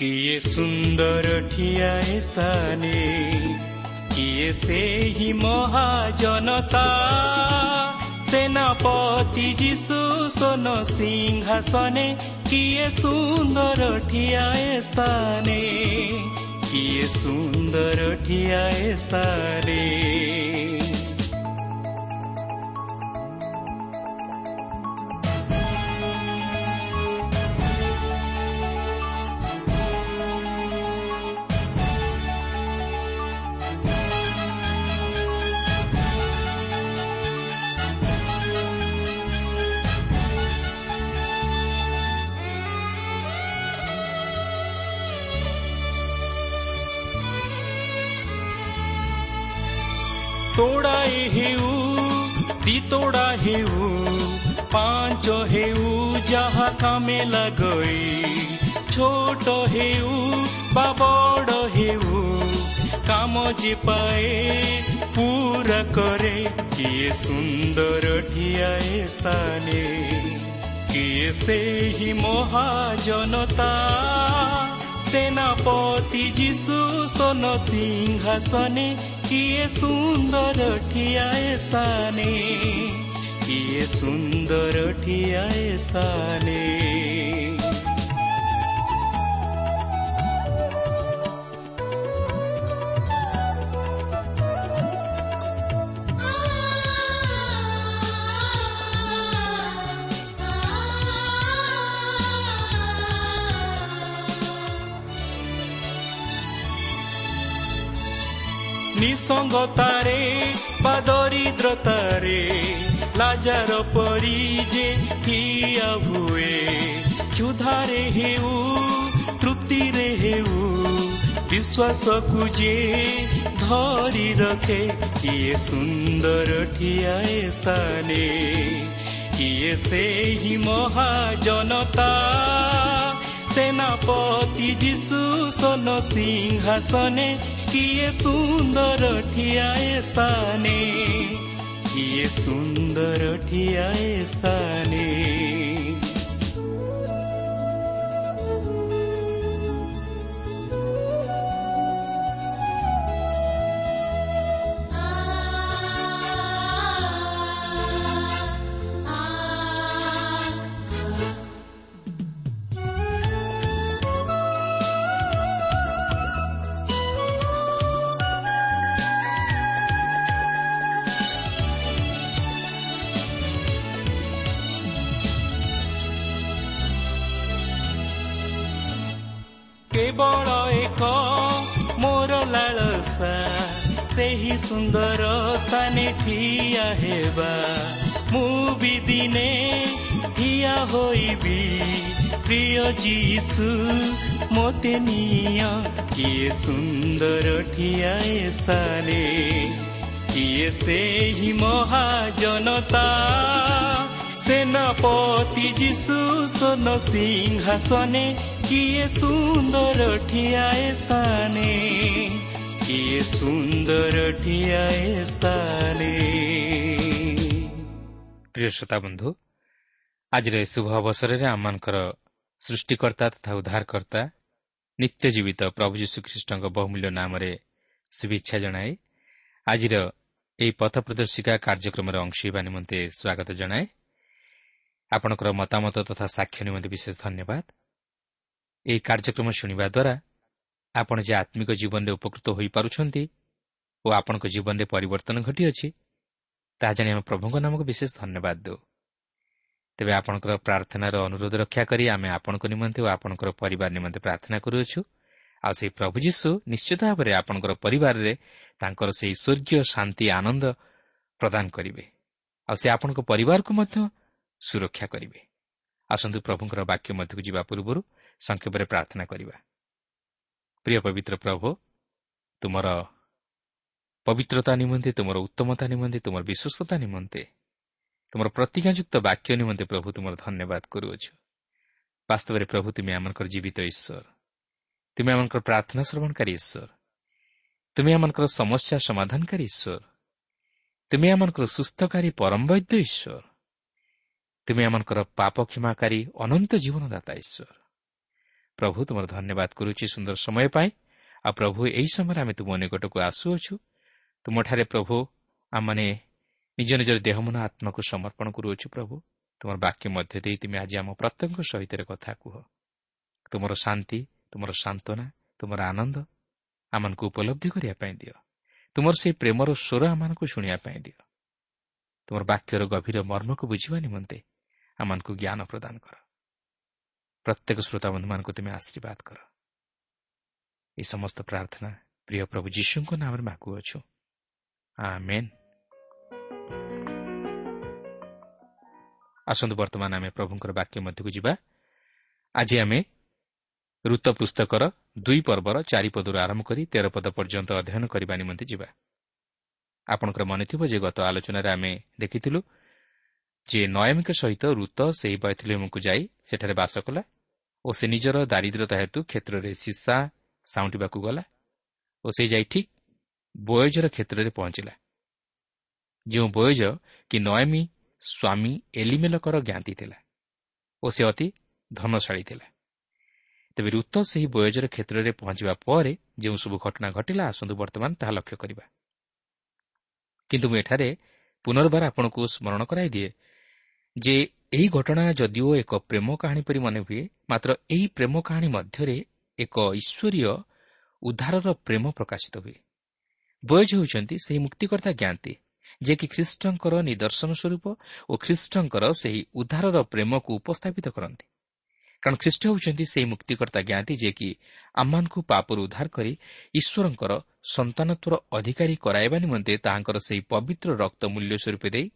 କିଏ ସୁନ୍ଦର ଠିଆ ସ୍ଥାନେ କିଏ ସେହି ମହାଜନତା ସେନାପତି ଯୀଶୁ ସୋନ ସିଂହାସନେ କିଏ ସୁନ୍ଦର ଠିଆ ସ୍ଥାନେ କିଏ ସୁନ୍ଦର ଠିଆ ସ୍ଥାନେ ତୋଡ଼ାଏ ହେଉ ଦିତୋଡ଼ା ହେଉ ପାଞ୍ଚ ହେଉ ଯାହା କାମେ ଲଗଇ ଛୋଟ ହେଉ ବା ବଡ଼ ହେଉ କାମ ଯେ ପାଏ ପୁରା କରେ କିଏ ସୁନ୍ଦର ଠିଆଏ ସ୍ଥାନେ କିଏ ସେହି ମହାଜନତା ସେନାପତି ଯୀଶୁ ସୋନ ସିଂହାସନେ न्दरी आयस्थाने कि ନିସଙ୍ଗତାରେ ବା ଦରିଦ୍ରତାରେ ଲାଜାର ପରି ଯେ ଠିଆ ହୁଏ କ୍ଷୁଧାରେ ହେଉ ତୃପ୍ତିରେ ହେଉ ବିଶ୍ୱାସକୁ ଯେ ଧରି ରଖେ କିଏ ସୁନ୍ଦର ଠିଆଏ ସ୍ଥାନେ କିଏ ସେହି ମହାଜନତା ସେନାପତି ଯୀଶୁ ସୋନ ସିଂହାସନେ କିଏ ସୁନ୍ଦର ଠିଆଏ ସ୍ଥାନେ କିଏ ସୁନ୍ଦର ଠିଆଏ ସ୍ଥାନେ ସେହି ସୁନ୍ଦର ସ୍ଥାନେ ଠିଆ ହେବା ମୁଁ ବି ଦିନେ ଠିଆ ହୋଇବି ପ୍ରିୟ ଯୀଶୁ ମୋତେ ନିଅ କିଏ ସୁନ୍ଦର ଠିଆଏ ସ୍ଥାନେ କିଏ ସେହି ମହାଜନତା ସେନାପତି ଯୀଶୁ ସୋନ ସିଂହାସନେ କିଏ ସୁନ୍ଦର ଠିଆଏ ସ୍ଥାନେ କିଏ ସୁନ୍ଦର ଠିଆଏ ସ୍ଥାନେ ପ୍ରିୟ ଶ୍ରୋତା ବନ୍ଧୁ ଆଜିର ଏ ଶୁଭ ଅବସରରେ ଆମମାନଙ୍କର ସୃଷ୍ଟିକର୍ତ୍ତା ତଥା ଉଦ୍ଧାରକର୍ତ୍ତା ନିତ୍ୟ ଜୀବିତ ପ୍ରଭୁ ଯୀଶୁଖ୍ରୀଷ୍ଟଙ୍କ ବହୁମୂଲ୍ୟ ନାମରେ ଶୁଭେଚ୍ଛା ଜଣାଏ ଆଜିର ଏହି ପଥ ପ୍ରଦର୍ଶିକା କାର୍ଯ୍ୟକ୍ରମରେ ଅଂଶ ହେବା ନିମନ୍ତେ ସ୍ୱାଗତ ଜଣାଏ ଆପଣଙ୍କର ମତାମତ ତଥା ସାକ୍ଷ୍ୟ ନିମନ୍ତେ ବିଶେଷ ଧନ୍ୟବାଦ ଏହି କାର୍ଯ୍ୟକ୍ରମ ଶୁଣିବା ଦ୍ୱାରା ଆପଣ ଯେ ଆତ୍ମିକ ଜୀବନରେ ଉପକୃତ ହୋଇପାରୁଛନ୍ତି ଓ ଆପଣଙ୍କ ଜୀବନରେ ପରିବର୍ତ୍ତନ ଘଟିଅଛି ତାହା ଜାଣି ଆମେ ପ୍ରଭୁଙ୍କ ନାମକୁ ବିଶେଷ ଧନ୍ୟବାଦ ଦେଉ। ତେବେ ଆପଣଙ୍କର ପ୍ରାର୍ଥନାର ଅନୁରୋଧ ରକ୍ଷା କରି ଆମେ ଆପଣଙ୍କ ନିମନ୍ତେ ଓ ଆପଣଙ୍କର ପରିବାର ନିମନ୍ତେ ପ୍ରାର୍ଥନା କରୁଅଛୁ। ଆଉ ସେହି ପ୍ରଭୁ ଯୀଶୁ ନିଶ୍ଚିତ ଭାବରେ ଆପଣଙ୍କର ପରିବାରରେ ତାଙ୍କର ସେହି ସ୍ୱର୍ଗୀୟ ଶାନ୍ତି ଆନନ୍ଦ ପ୍ରଦାନ କରିବେ। ଆଉ ସେ ଆପଣଙ୍କ ପରିବାରକୁ ମଧ୍ୟ ସୁରକ୍ଷା କରିବେ। ଆସନ୍ତୁ ପ୍ରଭୁଙ୍କର ବାକ୍ୟ ମଧ୍ୟକୁ ଯିବା ପୂର୍ବରୁ ସଂକ୍ଷେପରେ ପ୍ରାର୍ଥନା କରିବା। ପ୍ରିୟ ପବିତ୍ର ପ୍ରଭୁ ତୁମର ପବିତ୍ରତା ନିମନ୍ତେ ତୁମର ଉତ୍ତମତା ନିମନ୍ତେ ତୁମର ବିଶ୍ୱସ୍ତତା ନିମନ୍ତେ ତୁମର ପ୍ରତିଜ୍ଞାଯୁକ୍ତ ବାକ୍ୟ ନିମନ୍ତେ ପ୍ରଭୁ ତୁମର ଧନ୍ୟବାଦ କରୁଅଛୁ ବାସ୍ତବରେ ପ୍ରଭୁ ତୁମେ ଆମଙ୍କର ଜୀବିତ ଈଶ୍ୱର ତୁମେ ଆମଙ୍କର ପ୍ରାର୍ଥନା ଶ୍ରବଣକାରୀ ଈଶ୍ୱର ତୁମେ ଆମଙ୍କର ସମସ୍ୟା ସମାଧାନକାରୀ ଈଶ୍ୱର ତୁମେ ଆମଙ୍କର ସୁସ୍ଥକାରୀ ପରମ ବୈଦ୍ୟ ଈଶ୍ୱର ତୁମେ ଆମଙ୍କର ପାପ କ୍ଷମାକାରୀ ଅନନ୍ତ ଜୀବନଦାତା ଈଶ୍ୱର ପ୍ରଭୁ ତୁମର ଧନ୍ୟବାଦ କରୁଛି ସୁନ୍ଦର ସମୟ ପାଇଁ। ଆଉ ପ୍ରଭୁ ଏହି ସମୟରେ ଆମେ ତୁମ ନିକଟକୁ ଆସୁଅଛୁ। ତୁମଠାରେ ପ୍ରଭୁ ଆମମାନେ ନିଜ ନିଜର ଦେହମନ ଆତ୍ମାକୁ ସମର୍ପଣ କରୁଅଛୁ ପ୍ରଭୁ। ତୁମର ବାକ୍ୟ ମଧ୍ୟ ଦେଇ ତୁମେ ଆଜି ଆମ ପ୍ରତ୍ୟେକଙ୍କ ସହିତ କଥା କୁହ। ତୁମର ଶାନ୍ତି ତୁମର ସାନ୍ତ୍ୱନା ତୁମର ଆନନ୍ଦ ଆମମାନଙ୍କୁ ଉପଲବ୍ଧି କରିବା ପାଇଁ ଦିଅ। ତୁମର ସେହି ପ୍ରେମର ସ୍ୱର ଆମମାନଙ୍କୁ ଶୁଣିବା ପାଇଁ ଦିଅ। ତୁମର ବାକ୍ୟର ଗଭୀର ମର୍ମକୁ ବୁଝିବା ନିମନ୍ତେ ଆମମାନଙ୍କୁ ଜ୍ଞାନ ପ୍ରଦାନ କର। ପ୍ରତ୍ୟେକ ଶ୍ରୋତାବନ୍ଧୁମାନଙ୍କୁ ତୁମେ ଆଶୀର୍ବାଦ କର ଏହି ସମସ୍ତ ପ୍ରାର୍ଥନା ପ୍ରିୟ ପ୍ରଭୁ ଯୀଶୁଙ୍କ ନାମରେ ମାଗୁଅଛୁ ଆସନ୍ତୁ ବର୍ତ୍ତମାନ ଆମେ ପ୍ରଭୁଙ୍କର ବାକ୍ୟ ମଧ୍ୟକୁ ଯିବା ଆଜି ଆମେ ଋତ ପୁସ୍ତକର ଦୁଇ ପର୍ବର ଚାରିପଦରୁ ଆରମ୍ଭ କରି ତେର ପଦ ପର୍ଯ୍ୟନ୍ତ ଅଧ୍ୟୟନ କରିବା ନିମନ୍ତେ ଯିବା ଆପଣଙ୍କର ମନେଥିବ ଯେ ଗତ ଆଲୋଚନାରେ ଆମେ ଦେଖିଥିଲୁ ଯେ ନୟମୀଙ୍କ ସହିତ ଋତ ସେହି ବୈଥଲିୟମକୁ ଯାଇ ସେଠାରେ ବାସ କଲା ଓ ସେ ନିଜର ଦାରିଦ୍ରତା ହେତୁ କ୍ଷେତ୍ରରେ ସିସା ସାଉଁଟିବାକୁ ଗଲା ଓ ସେ ଯାଇ ଠିକ୍ ବୟଜର କ୍ଷେତ୍ରରେ ପହଞ୍ଚିଲା। ଯେଉଁ ବୟଜ କି ନୟମୀ ସ୍ୱାମୀ ଏଲିମେଲକର ଜ୍ଞାତି ଥିଲା ଓ ସେ ଅତି ଧନଶାଳୀ ଥିଲା। ତେବେ ଋତ ସେହି ବୟଜର କ୍ଷେତ୍ରରେ ପହଞ୍ଚିବା ପରେ ଯେଉଁ ସବୁ ଘଟଣା ଘଟିଲା ଆସନ୍ତୁ ବର୍ତ୍ତମାନ ତାହା ଲକ୍ଷ୍ୟ କରିବା। କିନ୍ତୁ ମୁଁ ଏଠାରେ ପୁନର୍ବାର ଆପଣଙ୍କୁ ସ୍ମରଣ କରାଇଦିଏ ଯେ ଏହି ଘଟଣା ଯଦିଓ ଏକ ପ୍ରେମ କାହାଣୀ ପରି ମନେ ହୁଏ ମାତ୍ର ଏହି ପ୍ରେମ କାହାଣୀ ମଧ୍ୟରେ ଏକ ଈଶ୍ୱରୀୟ ଉଦ୍ଧାରର ପ୍ରେମ ପ୍ରକାଶିତ ହୁଏ। ବୟଜ ହେଉଛନ୍ତି ସେହି ମୁକ୍ତିକର୍ତ୍ତା ଜ୍ଞାତି ଯିଏକି ଖ୍ରୀଷ୍ଟଙ୍କର ନିଦର୍ଶନ ସ୍ୱରୂପ ଓ ଖ୍ରୀଷ୍ଟଙ୍କର ସେହି ଉଦ୍ଧାରର ପ୍ରେମକୁ ଉପସ୍ଥାପିତ କରନ୍ତି। କାରଣ ଖ୍ରୀଷ୍ଟ ହେଉଛନ୍ତି ସେହି ମୁକ୍ତିକର୍ତ୍ତା ଜ୍ଞାତି ଯିଏକି ଆମମାନଙ୍କୁ ପାପରୁ ଉଦ୍ଧାର କରି ଈଶ୍ୱରଙ୍କର ସନ୍ତାନତ୍ୱର ଅଧିକାରୀ କରାଇବା ନିମନ୍ତେ ତାହାଙ୍କର ସେହି ପବିତ୍ର ରକ୍ତ ମୂଲ୍ୟ ସ୍ୱରୂପ ଦେଇ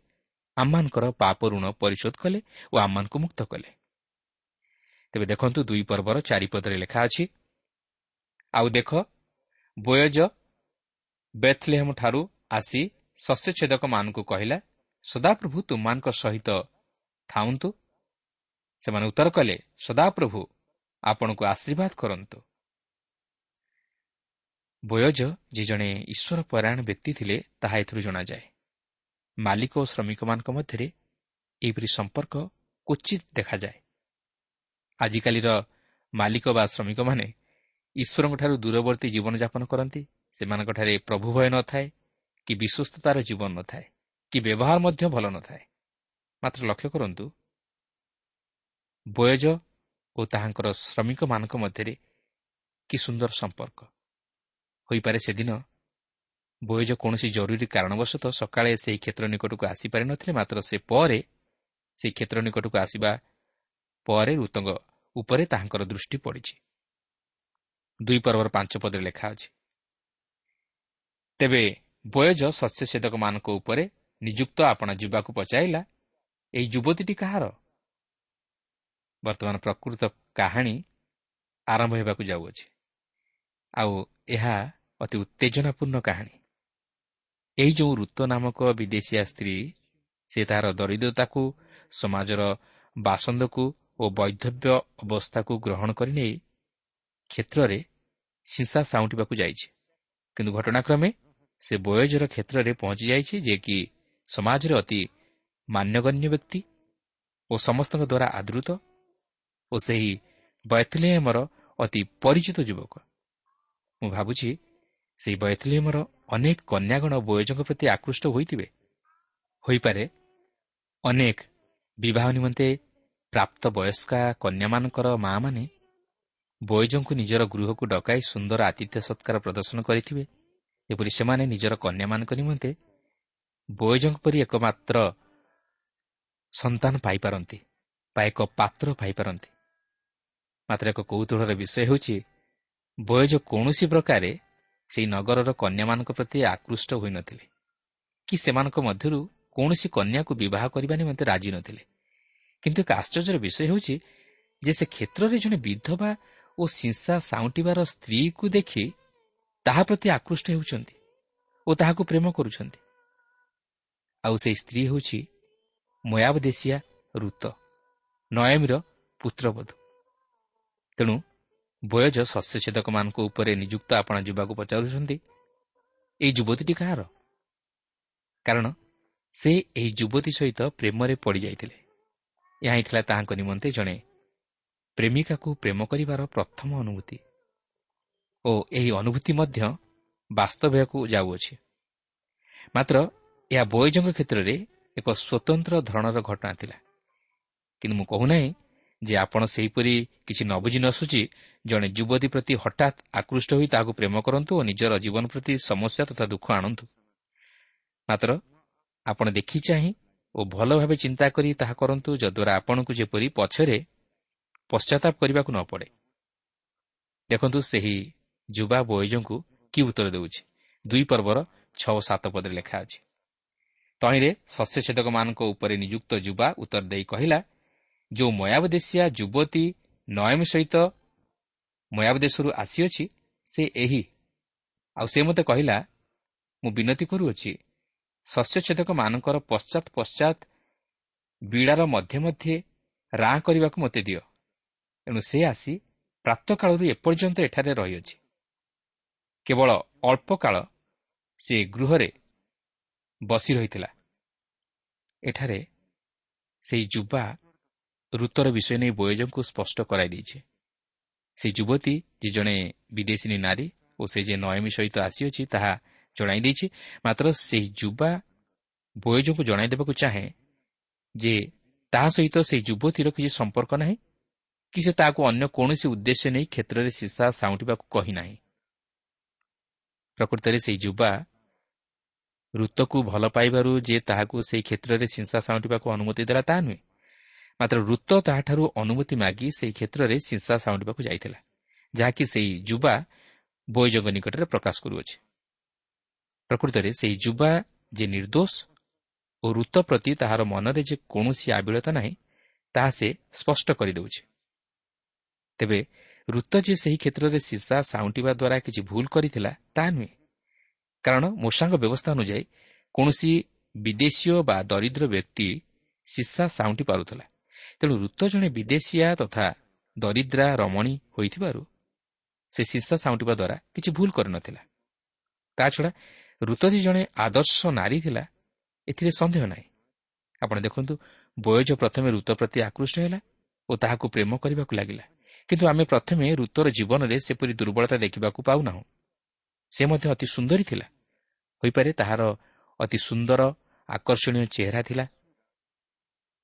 ଆମମାନଙ୍କର ପାପ ଋଣ ପରିଶୋଧ କଲେ ଓ ଆମମାନଙ୍କୁ ମୁକ୍ତ କଲେ। ତେବେ ଦେଖନ୍ତୁ ଦୁଇ ପର୍ବର ଚାରିପଦରେ ଲେଖା ଅଛି ଆଉ ଦେଖ ବୟଜ ବେଥଲେହମ୍ଠାରୁ ଆସି ଶସ୍ୟଛେଦକମାନଙ୍କୁ କହିଲା ସଦାପ୍ରଭୁ ତୁମମାନଙ୍କ ସହିତ ଥାଉନ୍ତୁ ସେମାନେ ଉତ୍ତର କଲେ ସଦାପ୍ରଭୁ ଆପଣଙ୍କୁ ଆଶୀର୍ବାଦ କରନ୍ତୁ। ବୟଜ ଯେ ଜଣେ ଈଶ୍ୱର ପରାୟଣ ବ୍ୟକ୍ତି ଥିଲେ ତାହା ଏଥିରୁ ଜଣାଯାଏ। ମାଲିକ ଓ ଶ୍ରମିକମାନଙ୍କ ମଧ୍ୟରେ ଏହିପରି ସମ୍ପର୍କ କ୍ୱଚିତ ଦେଖାଯାଏ। ଆଜିକାଲିର ମାଲିକ ବା ଶ୍ରମିକମାନେ ଈଶ୍ୱରଙ୍କଠାରୁ ଦୂରବର୍ତ୍ତୀ ଜୀବନଯାପନ କରନ୍ତି ସେମାନଙ୍କଠାରେ ପ୍ରଭୁ ଭୟ ନଥାଏ କି ବିଶ୍ୱସ୍ତତାର ଜୀବନ ନଥାଏ କି ବ୍ୟବହାର ମଧ୍ୟ ଭଲ ନଥାଏ। ମାତ୍ର ଲକ୍ଷ୍ୟ କରନ୍ତୁ ବୟଜ ଓ ତାହାଙ୍କର ଶ୍ରମିକମାନଙ୍କ ମଧ୍ୟରେ କି ସୁନ୍ଦର ସମ୍ପର୍କ। ହୋଇପାରେ ସେଦିନ ବୟଜ କୌଣସି ଜରୁରୀ କାରଣବଶତଃ ସକାଳେ ସେହି କ୍ଷେତ୍ର ନିକଟକୁ ଆସିପାରିନଥିଲେ ମାତ୍ର ସେ ପରେ ସେହି କ୍ଷେତ୍ର ନିକଟକୁ ଆସିବା ପରେ ଋତୁଙ୍କ ଉପରେ ତାହାଙ୍କର ଦୃଷ୍ଟି ପଡ଼ିଛି। ଦୁଇ ପର୍ବର ପାଞ୍ଚ ପଦରେ ଲେଖା ଅଛି ତେବେ ବୟଜ ଶସ୍ୟଛେଦକମାନଙ୍କ ଉପରେ ନିଯୁକ୍ତ ଆପଣ ଯିବାକୁ ପଚାରିଲା ଏହି ଯୁବତୀଟି କାହାର? ବର୍ତ୍ତମାନ ପ୍ରକୃତ କାହାଣୀ ଆରମ୍ଭ ହେବାକୁ ଯାଉଅଛି। ଆଉ ଏହା ଅତି ଉତ୍ତେଜନାପୂର୍ଣ୍ଣ କାହାଣୀ। ଏହି ଯେଉଁ ଋତ ନାମକ ବିଦେଶିଆ ସ୍ତ୍ରୀ ସେ ତାହାର ଦରିଦ୍ରତାକୁ ସମାଜର ବାସନ୍ଦକୁ ଓ ବୈଧବ୍ୟ ଅବସ୍ଥାକୁ ଗ୍ରହଣ କରିନେଇ କ୍ଷେତ୍ରରେ ସିଂସା ସାଉଁଟିବାକୁ ଯାଇଛି। କିନ୍ତୁ ଘଟଣାକ୍ରମେ ସେ ବୟଜର କ୍ଷେତ୍ରରେ ପହଞ୍ଚି ଯାଇଛି ଯେ କି ସମାଜରେ ଅତି ମାନ୍ୟଗଣ୍ୟ ବ୍ୟକ୍ତି ଓ ସମସ୍ତଙ୍କ ଦ୍ୱାରା ଆଦୃତ ଓ ସେହି ବୈଥଲିୟମର ଅତି ପରିଚିତ ଯୁବକ। ମୁଁ ଭାବୁଛି ସେହି ବୈଥଲିୟମର ଅନେକ କନ୍ୟାଗଣ ବୟଜଙ୍କ ପ୍ରତି ଆକୃଷ୍ଟ ହୋଇଥିବେ। ହୋଇପାରେ। ଅନେକ ବିବାହ ନିମନ୍ତେ ପ୍ରାପ୍ତ ବୟସ୍କା କନ୍ୟାମାନଙ୍କର ମା'ମାନେ ବୈଜଙ୍କୁ ନିଜର ଗୃହକୁ ଡକାଇ ସୁନ୍ଦର ଆତିଥ୍ୟ ସତ୍କାର ପ୍ରଦର୍ଶନ କରିଥିବେ। ଏପରି ସେମାନେ ନିଜର କନ୍ୟାମାନଙ୍କ ନିମନ୍ତେ ବୈଜଙ୍କ ପରି ଏକମାତ୍ର ସନ୍ତାନ ପାଇପାରନ୍ତି ବା ଏକ ପାତ୍ର ପାଇପାରନ୍ତି। ମାତ୍ର ଏକ କୌତୁହଳର ବିଷୟ ହେଉଛି ବୟଜ କୌଣସି ପ୍ରକାରେ ସେହି ନଗରର କନ୍ୟାମାନଙ୍କ ପ୍ରତି ଆକୃଷ୍ଟ ହୋଇନଥିଲେ। କି ସେମାନଙ୍କ ମଧ୍ୟରୁ କୌଣସି କନ୍ୟାକୁ ବିବାହ କରିବା ନିମନ୍ତେ ରାଜି ନଥିଲେ। କିନ୍ତୁ ଏକ ଆଶ୍ଚର୍ଯ୍ୟର ବିଷୟ ହେଉଛି ଯେ ସେ କ୍ଷେତ୍ରରେ ଜଣେ ବିଧବା ଓ ସିଂସା ସାଉଁଟିବାର ସ୍ତ୍ରୀକୁ ଦେଖି ତାହା ପ୍ରତି ଆକୃଷ୍ଟ ହେଉଛନ୍ତି ଓ ତାହାକୁ ପ୍ରେମ କରୁଛନ୍ତି। ଆଉ ସେହି ସ୍ତ୍ରୀ ହେଉଛି ମୟାବଦେଶିଆ ଋତ ନୟମୀର ପୁତ୍ରବଧୂ। ତେଣୁ ବୟଜ ଶସ୍ୟଛେଦକମାନଙ୍କ ଉପରେ ନିଯୁକ୍ତ ଆପଣ ଯିବାକୁ ପଚାରୁଛନ୍ତି। ଏହି ଯୁବତୀଟି କାହାର? କାରଣ ସେ ଏହି ଯୁବତୀ ସହିତ ପ୍ରେମରେ ପଡ଼ିଯାଇଥିଲେ ଏହା ହିଁ ଥିଲା ତାହାଙ୍କ ନିମନ୍ତେ ଜଣେ ପ୍ରେମିକାକୁ ପ୍ରେମ କରିବାର ପ୍ରଥମ ଅନୁଭୂତି। ଓ ଏହି ଅନୁଭୂତି ମଧ୍ୟ ବାସ୍ତବ ହେବାକୁ ଯାଉଅଛି। ମାତ୍ର ଏହା ବୟଜଙ୍କ କ୍ଷେତ୍ରରେ ଏକ ସ୍ୱତନ୍ତ୍ର ଧରଣର ଘଟଣା ଥିଲା। କିନ୍ତୁ ମୁଁ କହୁନାହିଁ ଯେ ଆପଣ ସେହିପରି କିଛି ନ ବୁଝି ନ ଶୁଚି ଜଣେ ଯୁବତୀ ପ୍ରତି ହଠାତ୍ ଆକୃଷ୍ଟ ହୋଇ ତାହାକୁ ପ୍ରେମ କରନ୍ତୁ ଓ ନିଜର ଜୀବନ ପ୍ରତି ସମସ୍ୟା ତଥା ଦୁଃଖ ଆଣନ୍ତୁ। ମାତ୍ର ଆପଣ ଦେଖି ଚାହିଁ ଓ ଭଲ ଭାବେ ଚିନ୍ତା କରି ତାହା କରନ୍ତୁ ଯଦ୍ୱାରା ଆପଣଙ୍କୁ ଯେପରି ପଛରେ ପଶ୍ଚାତାପ କରିବାକୁ ନ ପଡ଼େ। ଦେଖନ୍ତୁ ସେହି ଯୁବା ବୈଜଙ୍କୁ କି ଉତ୍ତର ଦେଉଛି। ଦୁଇ ପର୍ବର ଛଅ ସାତ ପଦରେ ଲେଖା ଅଛି। ତହିଁରେ ଶସ୍ୟଛେଦକମାନଙ୍କ ଉପରେ ନିଯୁକ୍ତ ଯୁବା ଉତ୍ତର ଦେଇ କହିଲା ଯେଉଁ ମୟାବଦେଶିଆ ଯୁବତୀ ନୟମ ସହିତ ମୟାବଦେଶରୁ ଆସିଅଛି ସେ ଏହି। ଆଉ ସେ ମୋତେ କହିଲା ମୁଁ ବିନତି କରୁଅଛି। ଶସ୍ୟଛେଦକମାନଙ୍କର ପଶ୍ଚାତ୍ ପଶ୍ଚାତ୍ ବିଡ଼ାର ମଧ୍ୟେ ମଧ୍ୟେ ରାଁ କରିବାକୁ ମୋତେ ଦିଅ। ଏଣୁ ସେ ଆସି ପ୍ରାତଃକାଳରୁ ଏପର୍ଯ୍ୟନ୍ତ ଏଠାରେ ରହିଅଛି। କେବଳ ଅଳ୍ପ କାଳ ସେ ଗୃହରେ ବସି ରହିଥିଲା। ଏଠାରେ ସେହି ଯୁବା ଋତୁର ବିଷୟ ନେଇ ବୟଜଙ୍କୁ ସ୍ପଷ୍ଟ କରାଇ ଦେଇছে ସେ ଯୁବତୀ ଯେ ଜଣେ ବିଦେଶୀ ନାରୀ ଓ ସେ ଯେ ନୟମୀ ସହିତ ଆସିଅଛି ତାହା ଜଣାଇ ଦେଇଛି। ମାତ୍ର ସେହି ଯୁବା ବୟଜଙ୍କୁ ଜଣାଇ ଦେବାକୁ ଚାହେଁ ଯେ ତାହା ସହିତ ସେହି ଯୁବତୀର କିଛି ସମ୍ପର୍କ ନାହିଁ କି ସେ ତାହାକୁ ଅନ୍ୟ କୌଣସି ଉଦ୍ଦେଶ୍ୟ ନେଇ କ୍ଷେତ୍ରରେ ସିସା ସାଉଁଟିବାକୁ କହି ପ୍ରକୃତରେ ସେହି ଯୁବା ଋତୁକୁ ଭଲ ପାଇବାରୁ ଯେ ତାହାକୁ ସେହି କ୍ଷେତ୍ରରେ ସିଂସା ସାଉଁଟିବାକୁ ଅନୁମତି ଦେଲା ତାହା ନୁହେଁ। ମାତ୍ର ଋତ ତାହାଠାରୁ ଅନୁମତି ମାଗି ସେହି କ୍ଷେତ୍ରରେ ସିଂସା ସାଉଁଟିବାକୁ ଯାଇଥିଲା ଯାହାକି ସେହି ଯୁବା ବୈଜଙ୍କ ନିକଟରେ ପ୍ରକାଶ କରୁଅଛି ପ୍ରକୃତରେ ସେହି ଯୁବା ଯେ ନିର୍ଦ୍ଦୋଷ ଓ ଋତ ପ୍ରତି ତାହାର ମନରେ ଯେ କୌଣସି ଆବିଳତା ନାହିଁ ତାହା ସେ ସ୍ପଷ୍ଟ କରିଦେଉଛି ତେବେ ଋତ ଯେ ସେହି କ୍ଷେତ୍ରରେ ସିସା ସାଉଁଟିବା ଦ୍ୱାରା କିଛି ଭୁଲ କରିଥିଲା ତାହା ନୁହେଁ କାରଣ ମୂଷାଙ୍କ ବ୍ୟବସ୍ଥା ଅନୁଯାୟୀ କୌଣସି ବିଦେଶୀୟ ବା ଦରିଦ୍ର ବ୍ୟକ୍ତି ସିସା ସାଉଁଟି ପାରୁଥିଲା ତେଣୁ ଋତ ଜଣେ ବିଦେଶିଆ ତଥା ଦରିଦ୍ରା ରମଣୀ ହୋଇଥିବାରୁ ସେ ସିସା ସାଉଁଟିବା ଦ୍ୱାରା କିଛି ଭୁଲ କରିନଥିଲା। ତାଛଡ଼ା ଋତଜି ଜଣେ ଆଦର୍ଶ ନାରୀ ଥିଲା ଏଥିରେ ସନ୍ଦେହ ନାହିଁ। ଆପଣ ଦେଖନ୍ତୁ ବୟଜ ପ୍ରଥମେ ଋତ ପ୍ରତି ଆକୃଷ୍ଟ ହେଲା ଓ ତାହାକୁ ପ୍ରେମ କରିବାକୁ ଲାଗିଲା। କିନ୍ତୁ ଆମେ ପ୍ରଥମେ ଋତୁର ଜୀବନରେ ସେପରି ଦୁର୍ବଳତା ଦେଖିବାକୁ ପାଉନାହୁଁ। ସେ ମଧ୍ୟ ଅତି ସୁନ୍ଦରୀ ଥିଲା। ହୋଇପାରେ ତାହାର ଅତି ସୁନ୍ଦର ଆକର୍ଷଣୀୟ ଚେହେରା ଥିଲା।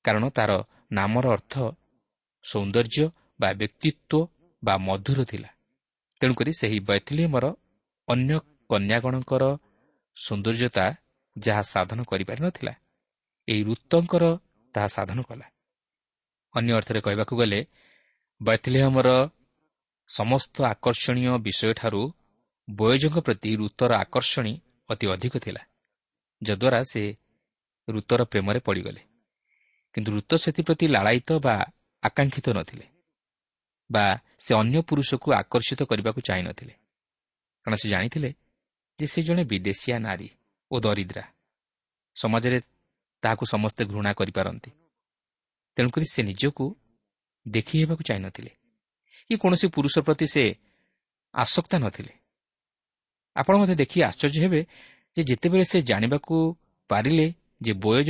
କାରଣ ତାର ନାମର ଅର୍ଥ ସୌନ୍ଦର୍ଯ୍ୟ ବା ବ୍ୟକ୍ତିତ୍ୱ ବା ମଧୁର ଥିଲା। ତେଣୁକରି ସେହି ବୈଥିଲିୟମର ଅନ୍ୟ କନ୍ୟାଗଣଙ୍କର ସୌନ୍ଦର୍ଯ୍ୟତା ଯାହା ସାଧନ କରିପାରିନଥିଲା ଏହି ଋତଙ୍କର ତାହା ସାଧନ କଲା। ଅନ୍ୟ ଅର୍ଥରେ କହିବାକୁ ଗଲେ ବୈଥିଲିୟମର ସମସ୍ତ ଆକର୍ଷଣୀୟ ବିଷୟଠାରୁ ବୟୋଜଙ୍କ ପ୍ରତି ଋତୁର ଆକର୍ଷଣୀ ଅତି ଅଧିକ ଥିଲା ଯଦ୍ୱାରା ସେ ଋତୁର ପ୍ରେମରେ ପଡ଼ିଗଲେ। କିନ୍ତୁ ଋତ ସେଥିପ୍ରତି ଲାଳାୟିତ ବା ଆକାଂକ୍ଷିତ ନଥିଲେ ବା ସେ ଅନ୍ୟ ପୁରୁଷକୁ ଆକର୍ଷିତ କରିବାକୁ ଚାହିଁନଥିଲେ। କାରଣ ସେ ଜାଣିଥିଲେ ଯେ ସେ ଜଣେ ବିଦେଶିଆ ନାରୀ ଓ ଦରିଦ୍ରା। ସମାଜରେ ତାହାକୁ ସମସ୍ତେ ଘୃଣା କରିପାରନ୍ତି। ତେଣୁକରି ସେ ନିଜକୁ ଦେଖି ହେବାକୁ ଚାହିଁନଥିଲେ। କି କୌଣସି ପୁରୁଷ ପ୍ରତି ସେ ଆସକ୍ତା ନଥିଲେ। ଆପଣ ମଧ୍ୟ ଦେଖି ଆଶ୍ଚର୍ଯ୍ୟ ହେବେ ଯେ ଯେତେବେଳେ ସେ ଜାଣିବାକୁ ପାରିଲେ ଯେ ବୟୋଜ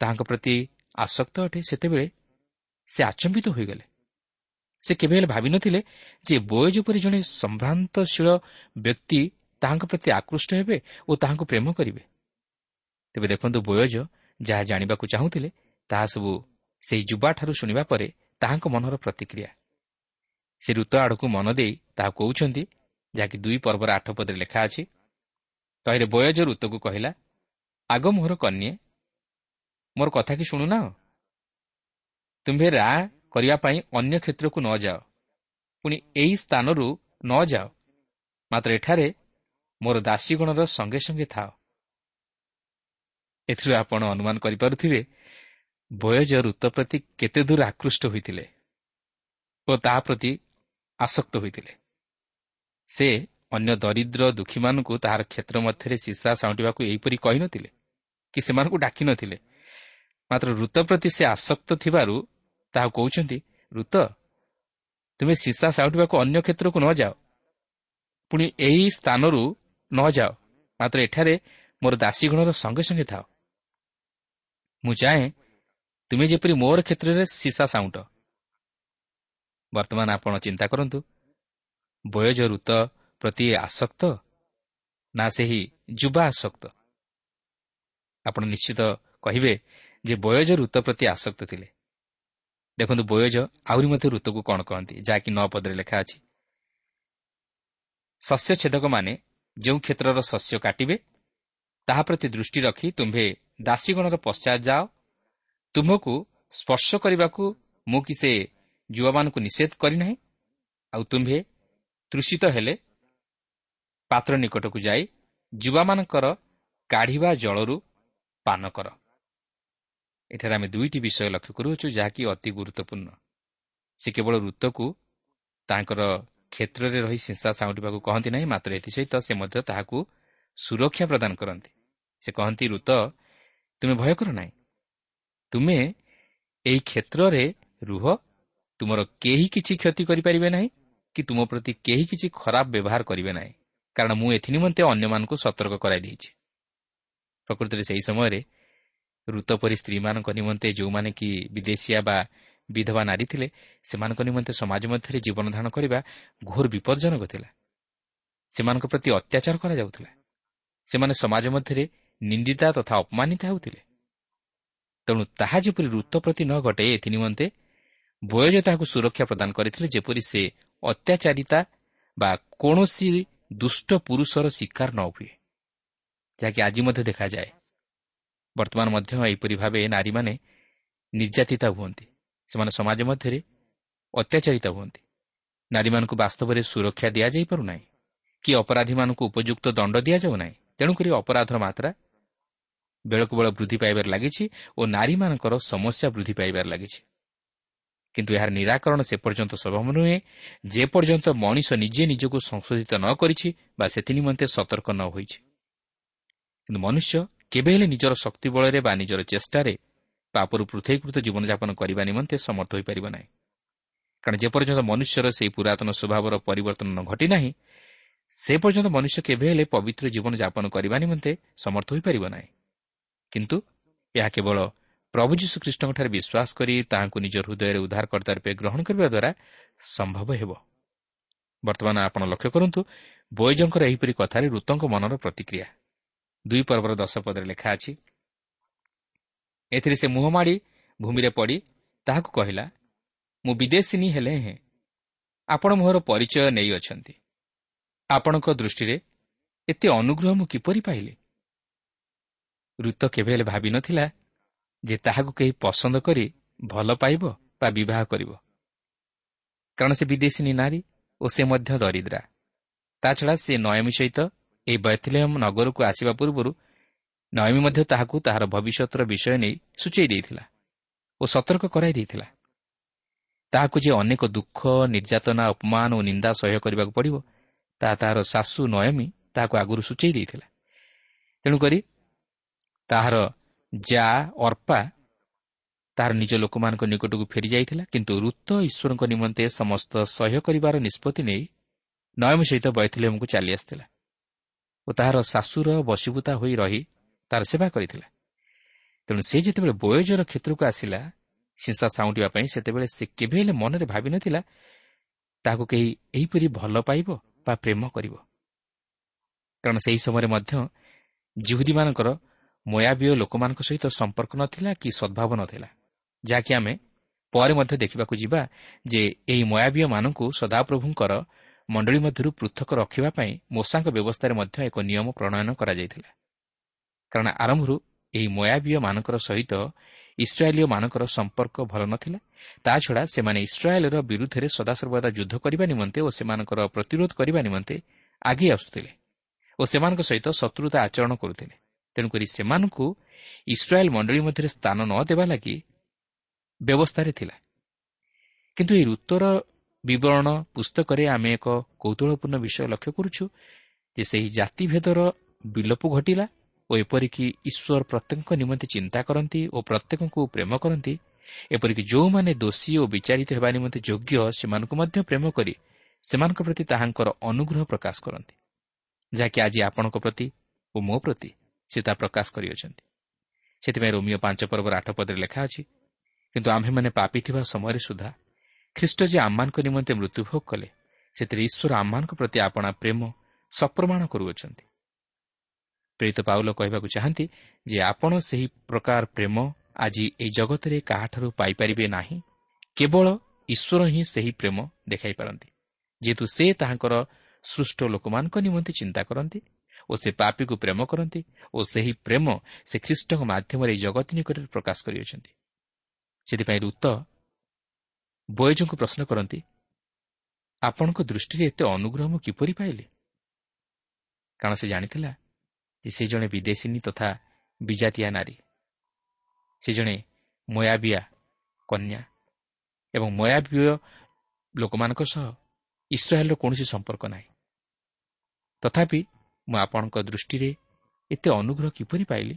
ତାହାଙ୍କ ପ୍ରତି ଆସକ୍ତ ଅଟେ ସେତେବେଳେ ସେ ଆଚମ୍ବିତ ହୋଇଗଲେ। ସେ କେବେ ହେଲେ ଭାବିନଥିଲେ ଯେ ବୟୋଜ ପରି ଜଣେ ସମ୍ଭ୍ରାନ୍ତଶୀଳ ବ୍ୟକ୍ତି ତାହାଙ୍କ ପ୍ରତି ଆକୃଷ୍ଟ ହେବେ ଓ ତାହାଙ୍କୁ ପ୍ରେମ କରିବେ। ତେବେ ଦେଖନ୍ତୁ ବୟୋଜ ଯାହା ଜାଣିବାକୁ ଚାହୁଁଥିଲେ ତାହା ସବୁ ସେହି ଯୁବାଠାରୁ ଶୁଣିବା ପରେ ତାହାଙ୍କ ମନର ପ୍ରତିକ୍ରିୟା। ସେ ଋତ ଆଡ଼କୁ ମନ ଦେଇ ତାହା କହୁଛନ୍ତି ଯାହାକି ଦୁଇ ପର୍ବର ଆଠ ପଦରେ ଲେଖା ଅଛି। ତହିଁରେ ବୟଜ ଋତୁକୁ କହିଲା ଆଗ ମୋହର କନ୍ୟା ମୋର କଥା କି ଶୁଣୁନା? ତୁମ୍ଭେ ରା କରିବା ପାଇଁ ଅନ୍ୟ କ୍ଷେତ୍ରକୁ ନ ଯାଅ। ପୁଣି ଏହି ସ୍ଥାନରୁ ନ ଯାଅ। ମାତ୍ର ଏଠାରେ ମୋର ଦାସୀଗଣର ସଙ୍ଗେ ସଙ୍ଗେ ଥାଅ। ଏଥିରୁ ଆପଣ ଅନୁମାନ କରିପାରୁଥିବେ ବୟଜ ଋତ ପ୍ରତି କେତେ ଦୂର ଆକୃଷ୍ଟ ହୋଇଥିଲେ ଓ ତାହା ପ୍ରତି ଆସକ୍ତ ହୋଇଥିଲେ। ସେ ଅନ୍ୟ ଦରିଦ୍ର ଦୁଃଖୀମାନଙ୍କୁ ତାହାର କ୍ଷେତ୍ର ମଧ୍ୟରେ ସିସା ସାଉଁଟିବାକୁ ଏହିପରି କହିନଥିଲେ କି ସେମାନଙ୍କୁ ଡାକିନଥିଲେ ମାତ୍ର ଋତ ପ୍ରତି ସେ ଆସକ୍ତ ଥିବାରୁ ତାହା କହୁଛନ୍ତି ଋତ ତୁମେ ସିସା ସାଉଟିବାକୁ ଅନ୍ୟ କ୍ଷେତ୍ରକୁ ନ ଯାଅ। ପୁଣି ଏହି ସ୍ଥାନରୁ ନ ଯାଅ। ମାତ୍ର ଏଠାରେ ମୋର ଦାସୀଗଣର ସଙ୍ଗେ ସଙ୍ଗେ ଥାଅ। ମୁଁ ଚାହେଁ ତୁମେ ଯେପରି ମୋର କ୍ଷେତ୍ରରେ ସିସା ସାଉଁଟ। ବର୍ତ୍ତମାନ ଆପଣ ଚିନ୍ତା କରନ୍ତୁ ବୟଜ ଋତ ପ୍ରତି ଆସକ୍ତ ନା ସେହି ଯୁବା ଆସକ୍ତ ଆପଣ ନିଶ୍ଚିତ କହିବେ ଯେ ବୟଜ ଋତ ପ୍ରତି ଆସକ୍ତ ଥିଲେ। ଦେଖନ୍ତୁ ବୟଜ ଆହୁରି ମଧ୍ୟ ଋତୁକୁ କ'ଣ କହନ୍ତି ଯାହାକି ନଅ ପଦରେ ଲେଖା ଅଛି। ଶସ୍ୟ ଛେଦକମାନେ ଯେଉଁ କ୍ଷେତ୍ରର ଶସ୍ୟ କାଟିବେ ତାହା ପ୍ରତି ଦୃଷ୍ଟି ରଖି ତୁମ୍ଭେ ଦାସୀଗଣର ପଶ୍ଚାତ ଯାଅ। ତୁମ୍ଭକୁ ସ୍ପର୍ଶ କରିବାକୁ ମୁଁ କି ସେ ଯୁବାମାନଙ୍କୁ ନିଷେଧ କରିନାହିଁ ଆଉ ତୁମ୍ଭେ ତୃଷିତ ହେଲେ ପାତ୍ର ନିକଟକୁ ଯାଇ ଯୁବାମାନଙ୍କର କାଢ଼ିବା ଜଳରୁ ପାନ କର। ଏଠାରେ ଆମେ ଦୁଇଟି ବିଷୟ ଲକ୍ଷ୍ୟ କରୁଅଛୁ ଯାହାକି ଅତି ଗୁରୁତ୍ୱପୂର୍ଣ୍ଣ ସେ କେବଳ ଋତୁକୁ ତାଙ୍କର କ୍ଷେତ୍ରରେ ରହି ସିଂସା ସାଉଁଟିବାକୁ କହନ୍ତି ନାହିଁ ମାତ୍ର ଏଥିସହିତ ସେ ମଧ୍ୟ ତାହାକୁ ସୁରକ୍ଷା ପ୍ରଦାନ କରନ୍ତି। ସେ କହନ୍ତି ଋତ ତୁମେ ଭୟ କର ନାହିଁ। ତୁମେ ଏହି କ୍ଷେତ୍ରରେ ରୁହ। ତୁମର କେହି କିଛି କ୍ଷତି କରିପାରିବେ ନାହିଁ କି ତୁମ ପ୍ରତି କେହି କିଛି ଖରାପ ବ୍ୟବହାର କରିବେ ନାହିଁ। କାରଣ ମୁଁ ଏଥି ନିମନ୍ତେ ଅନ୍ୟମାନଙ୍କୁ ସତର୍କ କରାଇ ଦେଇଛି। ପ୍ରକୃତରେ ସେହି ସମୟରେ ଋତ ପରି ସ୍ତ୍ରୀମାନଙ୍କ ନିମନ୍ତେ ଯେଉଁମାନେ କି ବିଦେଶିଆ ବା ବିଧବା ନାରୀ ଥିଲେ ସେମାନଙ୍କ ନିମନ୍ତେ ସମାଜ ମଧ୍ୟରେ ଜୀବନ ଧାରଣ କରିବା ଘୋର ବିପଦଜନକ ଥିଲା। ସେମାନଙ୍କ ପ୍ରତି ଅତ୍ୟାଚାର କରାଯାଉଥିଲା। ସେମାନେ ସମାଜ ମଧ୍ୟରେ ନିନ୍ଦିତା ତଥା ଅପମାନିତ ହେଉଥିଲେ। ତେଣୁ ତାହା ଯେପରି ଋତ ପ୍ରତି ନ ଘଟେ ଏଥି ନିମନ୍ତେ ବୟଜ ତାହାକୁ ସୁରକ୍ଷା ପ୍ରଦାନ କରିଥିଲେ ଯେପରି ସେ ଅତ୍ୟାଚାରିତା ବା କୌଣସି ଦୁଷ୍ଟ ପୁରୁଷର ଶିକାର ନ ହୁଏ। ଯାହାକି ଆଜି ମଧ୍ୟ ଦେଖାଯାଏ। ବର୍ତ୍ତମାନ ମଧ୍ୟ ଏହିପରି ଭାବେ ନାରୀମାନେ ନିର୍ଯାତିତା ହୁଅନ୍ତି। ସେମାନେ ସମାଜ ମଧ୍ୟରେ ଅତ୍ୟାଚାରିତ ହୁଅନ୍ତି। ନାରୀମାନଙ୍କୁ ବାସ୍ତବରେ ସୁରକ୍ଷା ଦିଆଯାଇପାରୁନାହିଁ। କି ଅପରାଧୀମାନଙ୍କୁ ଉପଯୁକ୍ତ ଦଣ୍ଡ ଦିଆଯାଉ ନାହିଁ ତେଣୁକରି ଅପରାଧର ମାତ୍ରା ବେଳକୁ ବେଳ ବୃଦ୍ଧି ପାଇବାରେ ଲାଗିଛି ଓ ନାରୀମାନଙ୍କର ସମସ୍ୟା ବୃଦ୍ଧି ପାଇବାରେ ଲାଗିଛି। କିନ୍ତୁ ଏହାର ନିରାକରଣ ସେ ପର୍ଯ୍ୟନ୍ତ ସମ୍ଭବ ନୁହେଁ। ଯେପର୍ଯ୍ୟନ୍ତ ମଣିଷ ନିଜେ ନିଜକୁ ସଂଶୋଧିତ ନ କରିଛି ବା ସେଥି ନିମନ୍ତେ ସତର୍କ ନ ହୋଇଛି। କିନ୍ତୁ ମନୁଷ୍ୟ କେବେ ହେଲେ ନିଜର ଶକ୍ତି ବଳରେ ବା ନିଜର ଚେଷ୍ଟାରେ ପାପରୁ ପୃଥକୀକୃତ ଜୀବନଯାପନ କରିବା ନିମନ୍ତେ ସମର୍ଥ ହୋଇପାରିବ ନାହିଁ। କାରଣ ଯେପର୍ଯ୍ୟନ୍ତ ମନୁଷ୍ୟର ସେହି ପୁରାତନ ସ୍ୱଭାବର ପରିବର୍ତ୍ତନ ନ ଘଟି ନାହିଁ ସେ ପର୍ଯ୍ୟନ୍ତ ମନୁଷ୍ୟ କେବେ ହେଲେ ପବିତ୍ର ଜୀବନଯାପନ କରିବା ନିମନ୍ତେ ସମର୍ଥ ହୋଇପାରିବ ନାହିଁ। କିନ୍ତୁ ଏହା କେବଳ ପ୍ରଭୁ ଯୀଶୁଖ୍ରୀଷ୍ଟଙ୍କଠାରେ ବିଶ୍ୱାସ କରି ତାହାଙ୍କୁ ନିଜ ହୃଦୟରେ ଉଦ୍ଧାରକର୍ତ୍ତା ରୂପେ ଗ୍ରହଣ କରିବା ଦ୍ୱାରା ସମ୍ଭବ ହେବ। ବର୍ତ୍ତମାନ ଆପଣ ଲକ୍ଷ୍ୟ କରନ୍ତୁ ବୈଜଙ୍କର ଏହିପରି କଥାରେ ଋତଙ୍କ ମନର ପ୍ରତିକ୍ରିୟା। ଦୁଇ ପର୍ବର ଦଶ ପଦରେ ଲେଖା ଅଛି। ଏଥିରେ ସେ ମୁହଁମାଡ଼ି ଭୂମିରେ ପଡ଼ି ତାହାକୁ କହିଲା ମୁଁ ବିଦେଶିନୀ ହେଲେ ହେଁ ଆପଣ ମୋହର ପରିଚୟ ନେଇଅଛନ୍ତି ଆପଣଙ୍କ ଦୃଷ୍ଟିରେ ଏତେ ଅନୁଗ୍ରହ ମୁଁ କିପରି ପାଇଲି? ଋତ କେବେ ହେଲେ ଭାବିନଥିଲା ଯେ ତାହାକୁ କେହି ପସନ୍ଦ କରି ଭଲ ପାଇବ ବା ବିବାହ କରିବ। କାରଣ ସେ ବିଦେଶୀ ନାରୀ ଓ ସେ ମଧ୍ୟ ଦରିଦ୍ରା। ତାଛଡ଼ା ସେ ନୟମୀ ସହିତ ଏହି ବୈଥିଲେୟମ ନଗରକୁ ଆସିବା ପୂର୍ବରୁ ନୟମୀ ମଧ୍ୟ ତାହାକୁ ତାହାର ଭବିଷ୍ୟତର ବିଷୟ ନେଇ ସୂଚାଇ ଦେଇଥିଲା ଓ ସତର୍କ କରାଇ ଦେଇଥିଲା। ତାହାକୁ ଯେ ଅନେକ ଦୁଃଖ ନିର୍ଯାତନା ଅପମାନ ଓ ନିନ୍ଦା ସହ୍ୟ କରିବାକୁ ପଡ଼ିବ ତାହା ତାହାର ଶାଶୁ ନୟମୀ ତାହାକୁ ଆଗରୁ ସୂଚାଇ ଦେଇଥିଲା। ତେଣୁକରି ତାହାର ଯା ଅର୍ପା ତାହାର ନିଜ ଲୋକମାନଙ୍କ ନିକଟକୁ ଫେରିଯାଇଥିଲା କିନ୍ତୁ ଋତ ଈଶ୍ୱରଙ୍କ ନିମନ୍ତେ ସମସ୍ତ ସହ୍ୟ କରିବାର ନିଷ୍ପତ୍ତି ନେଇ ନୟମ ସହିତ ବୈଥିଲେମକୁ ଚାଲି ଆସିଥିଲା। ଓ ତାହାର ଶାଶୁର ବଶୀଭୂତା ହୋଇ ରହି ତାହାର ସେବା କରିଥିଲା। ତେଣୁ ସେ ଯେତେବେଳେ ବୟୋଜର କ୍ଷେତ୍ରକୁ ଆସିଲା ସିଂସା ସାଉଁଟିବା ପାଇଁ ସେତେବେଳେ ସେ କେବେ ହେଲେ ମନରେ ଭାବିନଥିଲା ତାହାକୁ କେହି ଏହିପରି ଭଲ ପାଇବ ବା ପ୍ରେମ କରିବ। କାରଣ ସେହି ସମୟରେ ମଧ୍ୟ ଜିହୁଦୀମାନଙ୍କର ମୟାବୀୟ ଲୋକମାନଙ୍କ ସହିତ ସମ୍ପର୍କ ନଥିଲା କି ସଦ୍ଭାବ ନଥିଲା ଯାହାକି ଆମେ ପରେ ମଧ୍ୟ ଦେଖିବାକୁ ଯିବା ଯେ ଏହି ମୟାବୀୟମାନଙ୍କୁ ସଦାପ୍ରଭୁଙ୍କର ମଣ୍ଡଳୀ ମଧ୍ୟରୁ ପୃଥକ ରଖିବା ପାଇଁ ମୂଷାଙ୍କ ବ୍ୟବସ୍ଥାରେ ମଧ୍ୟ ଏକ ନିୟମ ପ୍ରଣୟନ କରାଯାଇଥିଲା। କାରଣ ଆରମ୍ଭରୁ ଏହି ମୟାବୀୟମାନଙ୍କର ସହିତ ଇସ୍ରାଏଲୀୟମାନଙ୍କର ସମ୍ପର୍କ ଭଲ ନଥିଲା ତାଛଡ଼ା ସେମାନେ ଇସ୍ରାଏଲ୍ର ବିରୁଦ୍ଧରେ ସଦାସର୍ବଦା ଯୁଦ୍ଧ କରିବା ନିମନ୍ତେ ଓ ସେମାନଙ୍କର ପ୍ରତିରୋଧ କରିବା ନିମନ୍ତେ ଆଗେଇ ଆସୁଥିଲେ ଓ ସେମାନଙ୍କ ସହିତ ଶତ୍ରୁତା ଆଚରଣ କରୁଥିଲେ। ତେଣୁକରି ସେମାନଙ୍କୁ ଇସ୍ରାଏଲ୍ ମଣ୍ଡଳୀ ମଧ୍ୟରେ ସ୍ଥାନ ନ ଦେବା ଲାଗି ବ୍ୟବସ୍ଥାରେ ଥିଲା। କିନ୍ତୁ ଏହି ଋତୁର ବିବରଣ ପୁସ୍ତକରେ ଆମେ ଏକ କୌତୁହଳପୂର୍ଣ୍ଣ ବିଷୟ ଲକ୍ଷ୍ୟ କରୁଛୁ ଯେ ସେହି ଜାତିଭେଦର ବିଲୋପ ଘଟିଲା ଓ ଏପରିକି ଈଶ୍ୱର ପ୍ରତ୍ୟେକଙ୍କ ନିମନ୍ତେ ଚିନ୍ତା କରନ୍ତି ଓ ପ୍ରତ୍ୟେକଙ୍କୁ ପ୍ରେମ କରନ୍ତି ଏପରିକି ଯେଉଁମାନେ ଦୋଷୀ ଓ ବିଚାରିତ ହେବା ନିମନ୍ତେ ଯୋଗ୍ୟ ସେମାନଙ୍କୁ ମଧ୍ୟ ପ୍ରେମ କରି ସେମାନଙ୍କ ପ୍ରତି ତାହାଙ୍କର ଅନୁଗ୍ରହ ପ୍ରକାଶ କରନ୍ତି ଯାହାକି ଆଜି ଆପଣଙ୍କ ପ୍ରତି ଓ ମୋ ପ୍ରତି ସେ ତାହା ପ୍ରକାଶ କରିଅଛନ୍ତି। ସେଥିପାଇଁ ରୋମିଓ ପାଞ୍ଚ ପର୍ବର ଆଠ ପଦରେ ଲେଖା ଅଛି କିନ୍ତୁ ଆମ୍ଭେମାନେ ପାପି ଥିବା ସମୟରେ ସୁଦ୍ଧା ଖ୍ରୀଷ୍ଟ ଯେ ଆମମାନଙ୍କ ନିମନ୍ତେ ମୃତ୍ୟୁଭୋଗ କଲେ ସେଥିରେ ଈଶ୍ୱର ଆମମାନଙ୍କ ପ୍ରତି ଆପଣା ପ୍ରେମ ସପ୍ରମାଣ କରୁଅଛନ୍ତି। ପ୍ରେରିତ ପାଉଲ କହିବାକୁ ଚାହାନ୍ତି ଯେ ଆପଣ ସେହି ପ୍ରକାର ପ୍ରେମ ଆଜି ଏହି ଜଗତରେ କାହାଠାରୁ ପାଇପାରିବେ ନାହିଁ କେବଳ ଈଶ୍ୱର ହିଁ ସେହି ପ୍ରେମ ଦେଖାଇପାରନ୍ତି ଯେହେତୁ ସେ ତାହାଙ୍କର ସୃଷ୍ଟ ଲୋକମାନଙ୍କ ନିମନ୍ତେ ଚିନ୍ତା କରନ୍ତି ଓ ସେ ପାପିକୁ ପ୍ରେମ କରନ୍ତି ଓ ସେହି ପ୍ରେମ ସେ ଖ୍ରୀଷ୍ଟଙ୍କ ମାଧ୍ୟମରେ ଏହି ଜଗତ ନିକଟରେ ପ୍ରକାଶ କରିଅଛନ୍ତି। ସେଥିପାଇଁ ଋତ ବୟଜଙ୍କୁ ପ୍ରଶ୍ନ କରନ୍ତି ଆପଣଙ୍କ ଦୃଷ୍ଟିରେ ଏତେ ଅନୁଗ୍ରହ ମୁଁ କିପରି ପାଇଲି? କାରଣ ସେ ଜାଣିଥିଲା ଯେ ସେ ଜଣେ ବିଦେଶିନୀ ତଥା ବିଜାତିଆ ନାରୀ। ସେ ଜଣେ ମୟାବିଆ କନ୍ୟା ଏବଂ ମୟାବିୟ ଲୋକମାନଙ୍କ ସହ ଇସ୍ରାଏଲ୍ର କୌଣସି ସମ୍ପର୍କ ନାହିଁ। ତଥାପି ମୁଁ ଆପଣଙ୍କ ଦୃଷ୍ଟିରେ ଏତେ ଅନୁଗ୍ରହ କିପରି ପାଇଲି?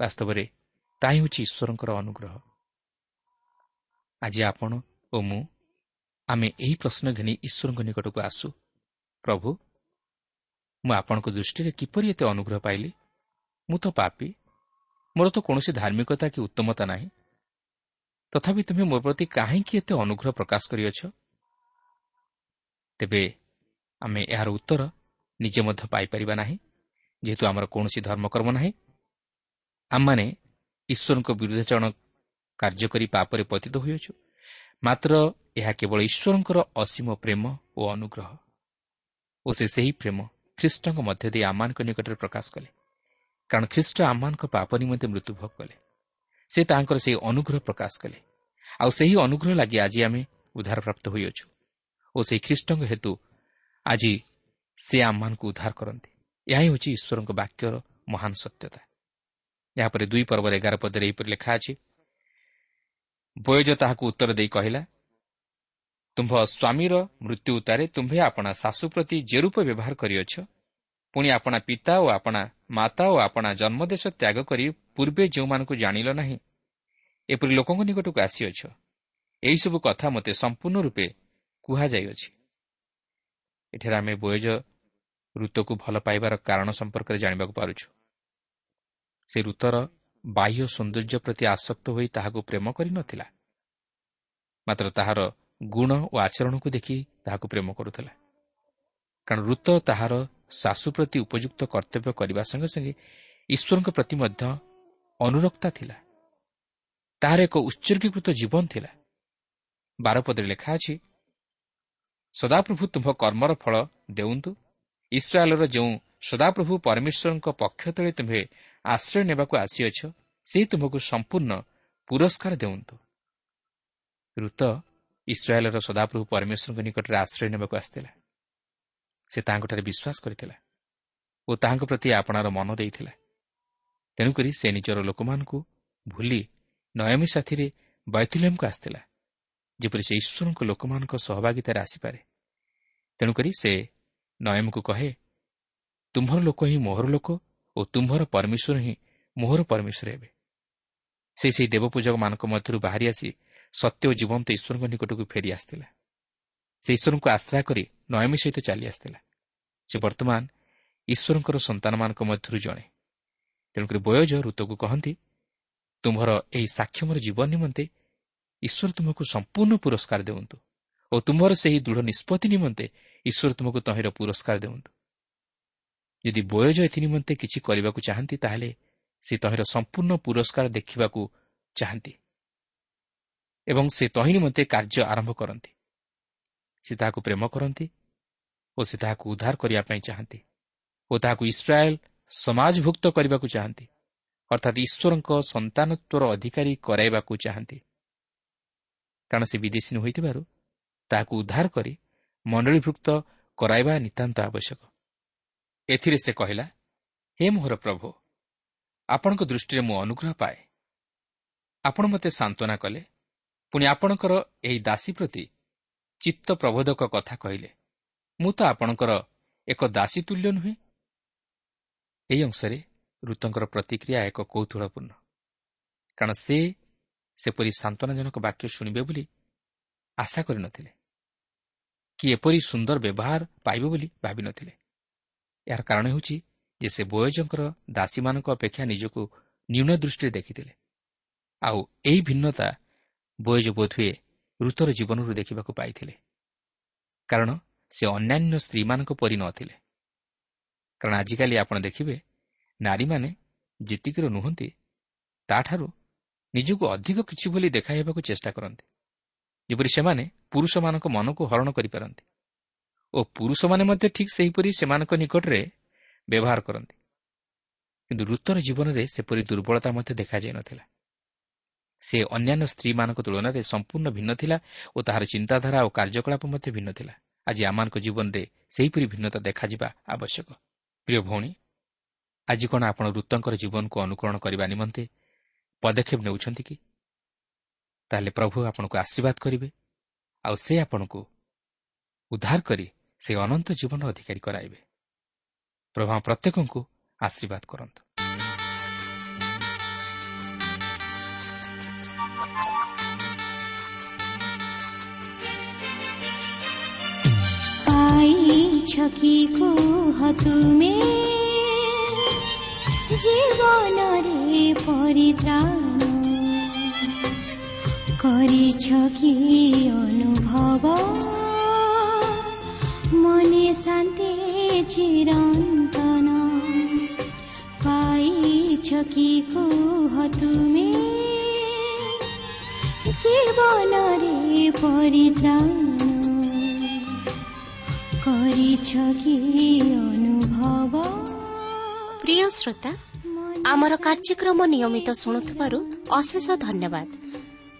ବାସ୍ତବରେ ତାହା ହେଉଛି ଈଶ୍ୱରଙ୍କର ଅନୁଗ୍ରହ। ଆଜି ଆପଣ ଓ ମୁଁ ଆମେ ଏହି ପ୍ରଶ୍ନ ଘେନି ଈଶ୍ୱରଙ୍କ ନିକଟକୁ ଆସୁ। ପ୍ରଭୁ ମୁଁ ଆପଣଙ୍କ ଦୃଷ୍ଟିରେ କିପରି ଏତେ ଅନୁଗ୍ରହ ପାଇଲି? ମୁଁ ତ ପାପି। ମୋର ତ କୌଣସି ଧାର୍ମିକତା କି ଉତ୍ତମତା ନାହିଁ। ତଥାପି ତୁମେ ମୋ ପ୍ରତି କାହିଁକି ଏତେ ଅନୁଗ୍ରହ ପ୍ରକାଶ କରିଅଛ? ତେବେ ଆମେ ଏହାର ଉତ୍ତର ନିଜେ ମଧ୍ୟ ପାଇପାରିବା ନାହିଁ ଯେହେତୁ ଆମର କୌଣସି ଧର୍ମକର୍ମ ନାହିଁ। ଆମମାନେ ଈଶ୍ୱରଙ୍କ ବିରୁଦ୍ଧାଚରଣ କାର୍ଯ୍ୟ କରି ପାପରେ ପତିତ ହୋଇଅଛୁ। ମାତ୍ର ଏହା କେବଳ ଈଶ୍ୱରଙ୍କର ଅସୀମ ପ୍ରେମ ଓ ଅନୁଗ୍ରହ ଓ ସେ ସେହି ପ୍ରେମ ଖ୍ରୀଷ୍ଟଙ୍କ ମଧ୍ୟ ଦେଇ ଆମମାନଙ୍କ ନିକଟରେ ପ୍ରକାଶ କଲେ। କାରଣ ଖ୍ରୀଷ୍ଟ ଆମମାନଙ୍କ ପାପ ନିମନ୍ତେ ମୃତ୍ୟୁଭୋଗ କଲେ। ସେ ତାଙ୍କର ସେହି ଅନୁଗ୍ରହ ପ୍ରକାଶ କଲେ। ଆଉ ସେହି ଅନୁଗ୍ରହ ଲାଗି ଆଜି ଆମେ ଉଦ୍ଧାରପ୍ରାପ୍ତ ହୋଇଅଛୁ ଓ ସେହି ଖ୍ରୀଷ୍ଟଙ୍କ ହେତୁ ଆଜି ସେ ଆମମାନଙ୍କୁ ଉଦ୍ଧାର କରନ୍ତି। ଏହା ହିଁ ହେଉଛି ଈଶ୍ୱରଙ୍କ ବାକ୍ୟର ମହାନ ସତ୍ୟତା। ଏହାପରେ ଦୁଇ ପର୍ବର ଏଗାର ପଦରେ ଏହିପରି ଲେଖା ଅଛି ବୟଜ ତାହାକୁ ଉତ୍ତର ଦେଇ କହିଲା ତୁମ୍ଭ ସ୍ୱାମୀର ମୃତ୍ୟୁ ଉତ୍ତାରେ ତୁମ୍ଭେ ଆପଣା ଶାଶୁ ପ୍ରତି ଯେ ରୂପ ବ୍ୟବହାର କରିଅଛ। ପୁଣି ଆପଣା ପିତା ଓ ଆପଣା ମାତା ଓ ଆପଣା ଜନ୍ମଦେଶ ତ୍ୟାଗ କରି ପୂର୍ବେ ଯେଉଁମାନଙ୍କୁ ଜାଣିଲ ନାହିଁ ଏପରି ଲୋକଙ୍କ ନିକଟକୁ ଆସିଅଛ। ଏହିସବୁ କଥା ମୋତେ ସମ୍ପୂର୍ଣ୍ଣ ରୂପେ କୁହାଯାଇଅଛି। ଏଠାରେ ଆମେ ବୟଜ ଋତୁକୁ ଭଲ ପାଇବାର କାରଣ ସମ୍ପର୍କରେ ଜାଣିବାକୁ ପାରୁଛୁ। ସେ ଋତୁର ବାହ୍ୟ ସୌନ୍ଦର୍ଯ୍ୟ ପ୍ରତି ଆସକ୍ତ ହୋଇ ତାହାକୁ ପ୍ରେମ କରିନଥିଲା। ମାତ୍ର ତାହାର ଗୁଣ ଓ ଆଚରଣକୁ ଦେଖି ତାହାକୁ ପ୍ରେମ କରୁଥିଲା। କାରଣ ଋତ ତାହାର ଶାଶୁ ପ୍ରତି ଉପଯୁକ୍ତ କର୍ତ୍ତବ୍ୟ କରିବା ସଙ୍ଗେ ସଙ୍ଗେ ଈଶ୍ୱରଙ୍କ ପ୍ରତି ମଧ୍ୟ ଅନୁରକ୍ତା ଥିଲା। ତାହାର ଏକ ଉତ୍ସର୍ଗୀକୃତ ଜୀବନ ଥିଲା। ବାରପଦରେ ଲେଖା ଅଛି ସଦାପ୍ରଭୁ ତୁମ୍ଭ କର୍ମର ଫଳ ଦେଉନ୍ତୁ। ଇସ୍ରାଏଲ୍ର ଯେଉଁ ସଦାପ୍ରଭୁ ପରମେଶ୍ୱରଙ୍କ ପକ୍ଷ ତଳେ ତୁମ୍ଭେ ଆଶ୍ରୟ ନେବାକୁ ଆସିଅଛ ସେ ତୁମକୁ ସମ୍ପୂର୍ଣ୍ଣ ପୁରସ୍କାର ଦେଉନ୍ତୁ। ଋତ ଇସ୍ରାଏଲ୍ର ସଦାପ୍ରଭୁ ପରମେଶ୍ୱରଙ୍କ ନିକଟରେ ଆଶ୍ରୟ ନେବାକୁ ଆସିଥିଲା। ସେ ତାହାଙ୍କଠାରେ ବିଶ୍ୱାସ କରିଥିଲା ଓ ତାହାଙ୍କ ପ୍ରତି ଆପଣାର ମନ ଦେଇଥିଲା। ତେଣୁକରି ସେ ନିଜର ଲୋକମାନଙ୍କୁ ଭୁଲି ନୟମୀ ସାଥିରେ ବୈଥିଲ୍ୟମ୍କୁ ଆସିଥିଲା ଯେପରି ସେ ଈଶ୍ୱରଙ୍କ ଲୋକମାନଙ୍କ ସହଭାଗିତାରେ ଆସିପାରେ। ତେଣୁକରି ସେ ନୟମକୁ କହେ ତୁମ୍ଭର ଲୋକ ହିଁ ମୋହର ଲୋକ ଓ ତୁମ୍ଭର ପରମେଶ୍ୱର ହିଁ ମୋହର ପରମେଶ୍ୱର ହେବେ। ସେ ସେହି ଦେବପୂଜକମାନଙ୍କ ମଧ୍ୟରୁ ବାହାରି ଆସି ସତ୍ୟ ଓ ଜୀବନ୍ତ ଈଶ୍ୱରଙ୍କ ନିକଟକୁ ଫେରି ଆସିଥିଲା। ସେ ଈଶ୍ୱରଙ୍କୁ ଆଶ୍ରା କରି ନୟମୀ ସହିତ ଚାଲି ଆସିଥିଲା। ସେ ବର୍ତ୍ତମାନ ଈଶ୍ୱରଙ୍କର ସନ୍ତାନମାନଙ୍କ ମଧ୍ୟରୁ ଜଣେ। ତେଣୁକରି ବୟୋଜ ଋତୁକୁ କହନ୍ତି ତୁମ୍ଭର ଏହି ସାକ୍ଷମର ଜୀବନ ନିମନ୍ତେ ଈଶ୍ୱର ତୁମକୁ ସମ୍ପୂର୍ଣ୍ଣ ପୁରସ୍କାର ଦେଉନ୍ତୁ ଓ ତୁମ୍ଭର ସେହି ଦୃଢ଼ ନିଷ୍ପତ୍ତି ନିମନ୍ତେ ଈଶ୍ୱର ତୁମକୁ ତହିଁର ପୁରସ୍କାର ଦେଉନ୍ତୁ। ଯଦି ବୟୋଜ ଏଥି ନିମନ୍ତେ କିଛି କରିବାକୁ ଚାହାନ୍ତି ତାହେଲେ ସେ ତହିଁର ସମ୍ପୂର୍ଣ୍ଣ ପୁରସ୍କାର ଦେଖିବାକୁ ଚାହାନ୍ତି ଏବଂ ସେ ତହିଁ ନିମନ୍ତେ କାର୍ଯ୍ୟ ଆରମ୍ଭ କରନ୍ତି। ସେ ତାହାକୁ ପ୍ରେମ କରନ୍ତି ଓ ସେ ତାହାକୁ ଉଦ୍ଧାର କରିବା ପାଇଁ ଚାହାନ୍ତି ଓ ତାହାକୁ ଇସ୍ରାଏଲ ସମାଜଭୁକ୍ତ କରିବାକୁ ଚାହାନ୍ତି ଅର୍ଥାତ୍ ଈଶ୍ୱରଙ୍କ ସନ୍ତାନତ୍ୱର ଅଧିକାରୀ କରାଇବାକୁ ଚାହାନ୍ତି। କାରଣ ସେ ବିଦେଶୀ ହୋଇଥିବାରୁ ତାହାକୁ ଉଦ୍ଧାର କରି ମଣ୍ଡଳୀଭୁକ୍ତ କରାଇବା ନିତାନ୍ତ ଆବଶ୍ୟକ। ଏଥିରେ ସେ କହିଲା ହେ ମୋହର ପ୍ରଭୁ ଆପଣଙ୍କ ଦୃଷ୍ଟିରେ ମୁଁ ଅନୁଗ୍ରହ ପାଏ। ଆପଣ ମୋତେ ସାନ୍ତ୍ୱନା କଲେ। ପୁଣି ଆପଣଙ୍କର ଏହି ଦାସୀ ପ୍ରତି ଚିତ୍ତ ପ୍ରବୋଧକ କଥା କହିଲେ ମୁଁ ତ ଆପଣଙ୍କର ଏକ ଦାସୀ ତୁଲ୍ୟ ନୁହେଁ ଏହି ଅଂଶରେ ଋତଙ୍କର ପ୍ରତିକ୍ରିୟା ଏକ କୌତୁହଳପୂର୍ଣ୍ଣ। କାରଣ ସେ ସେପରି ସାନ୍ତ୍ୱନାଜନକ ବାକ୍ୟ ଶୁଣିବେ ବୋଲି ଆଶା କରିନଥିଲେ। କି ଏପରି ସୁନ୍ଦର ବ୍ୟବହାର ପାଇବେ ବୋଲି ଭାବିନଥିଲେ। ଏହାର କାରଣ ହେଉଛି ଯେ ସେ ବୟଜଙ୍କର ଦାସୀମାନଙ୍କ ଅପେକ୍ଷା ନିଜକୁ ନ୍ୟୁନ ଦୃଷ୍ଟିରେ ଦେଖିଥିଲେ। ଆଉ ଏହି ଭିନ୍ନତା ବୟଜ ବୋଧହୁଏ ଋତୁର ଜୀବନରୁ ଦେଖିବାକୁ ପାଇଥିଲେ। କାରଣ ସେ ଅନ୍ୟାନ୍ୟ ସ୍ତ୍ରୀମାନଙ୍କ ପରି ନଥିଲେ। କାରଣ ଆଜିକାଲି ଆପଣ ଦେଖିବେ ନାରୀମାନେ ଯେତିକିର ନୁହନ୍ତି ତାଠାରୁ ନିଜକୁ ଅଧିକ କିଛି ବୋଲି ଦେଖାଇବାକୁ ଚେଷ୍ଟା କରନ୍ତି। ଯେପରି ସେମାନେ ପୁରୁଷମାନଙ୍କ ମନକୁ ହରଣ କରିପାରନ୍ତି। ଓ ପୁରୁଷମାନେ ମଧ୍ୟ ଠିକ୍ ସେହିପରି ସେମାନଙ୍କ ନିକଟରେ ବ୍ୟବହାର କରନ୍ତି। କିନ୍ତୁ ଋତୁର ଜୀବନରେ ସେପରି ଦୁର୍ବଳତା ମଧ୍ୟ ଦେଖାଯାଇନଥିଲା ସେ ଅନ୍ୟାନ୍ୟ ସ୍ତ୍ରୀମାନଙ୍କ ତୁଳନାରେ ସମ୍ପୂର୍ଣ୍ଣ ଭିନ୍ନ ଥିଲା ଓ ତାହାର ଚିନ୍ତାଧାରା ଓ କାର୍ଯ୍ୟକଳାପ ମଧ୍ୟ ଭିନ୍ନ ଥିଲା। ଆଜି ଆମମାନଙ୍କ ଜୀବନରେ ସେହିପରି ଭିନ୍ନତା ଦେଖାଯିବା ଆବଶ୍ୟକ। ପ୍ରିୟ ଭଉଣୀ ଆଜି କ'ଣ ଆପଣ ଋତୁଙ୍କର ଜୀବନକୁ ଅନୁକରଣ କରିବା ନିମନ୍ତେ ପଦକ୍ଷେପ ନେଉଛନ୍ତି କି? ତାହେଲେ ପ୍ରଭୁ ଆପଣଙ୍କୁ ଆଶୀର୍ବାଦ କରିବେ। ଆଉ ସେ ଆପଣଙ୍କୁ ଉଦ୍ଧାର କରି ସେ ଅନନ୍ତ ଜୀବନ ଅଧିକାରୀ କରାଇବେ। ପ୍ରଭା ପ୍ରତ୍ୟେକଙ୍କୁ ଆଶୀର୍ବାଦ କରନ୍ତୁ। ତୁମେ? ଜୀବନରେ ପରିତ୍ରାଣ। କରିଛ କି ଅନୁଭବ? ମନେ ଶାନ୍ତି ଚିରନ୍ତନ ପାଇଛ କି କୁହ ତୁମେ ଜୀବନରେ ପରିତ୍ରାଣ କରିଛ କି ଅନୁଭବ ପ୍ରିୟ ଶ୍ରୋତା ଆମର କାର୍ଯ୍ୟକ୍ରମ ନିୟମିତ ଶୁଣୁଥିବାରୁ ଅଶେଷ ଧନ୍ୟବାଦ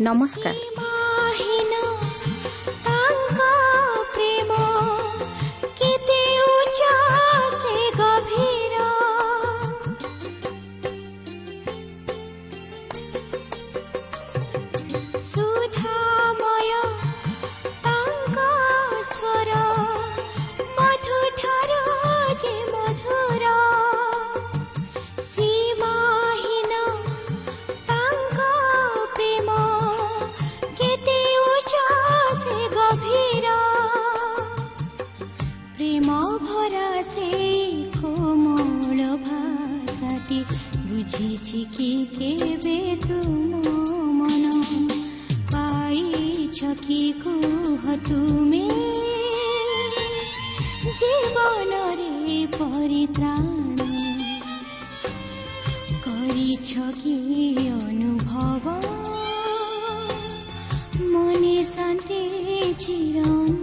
ନମସ୍କାର ବୁଝିଛି କି କେବେ ତୁମ ମନ ପାଇଛ କି କୁହ ତୁମେ ଜୀବନରେ ପରିତ୍ରାଣ କରିଛ କି ଅନୁଭବ ମନେ ଶାନ୍ତି ଚିରନ୍ତ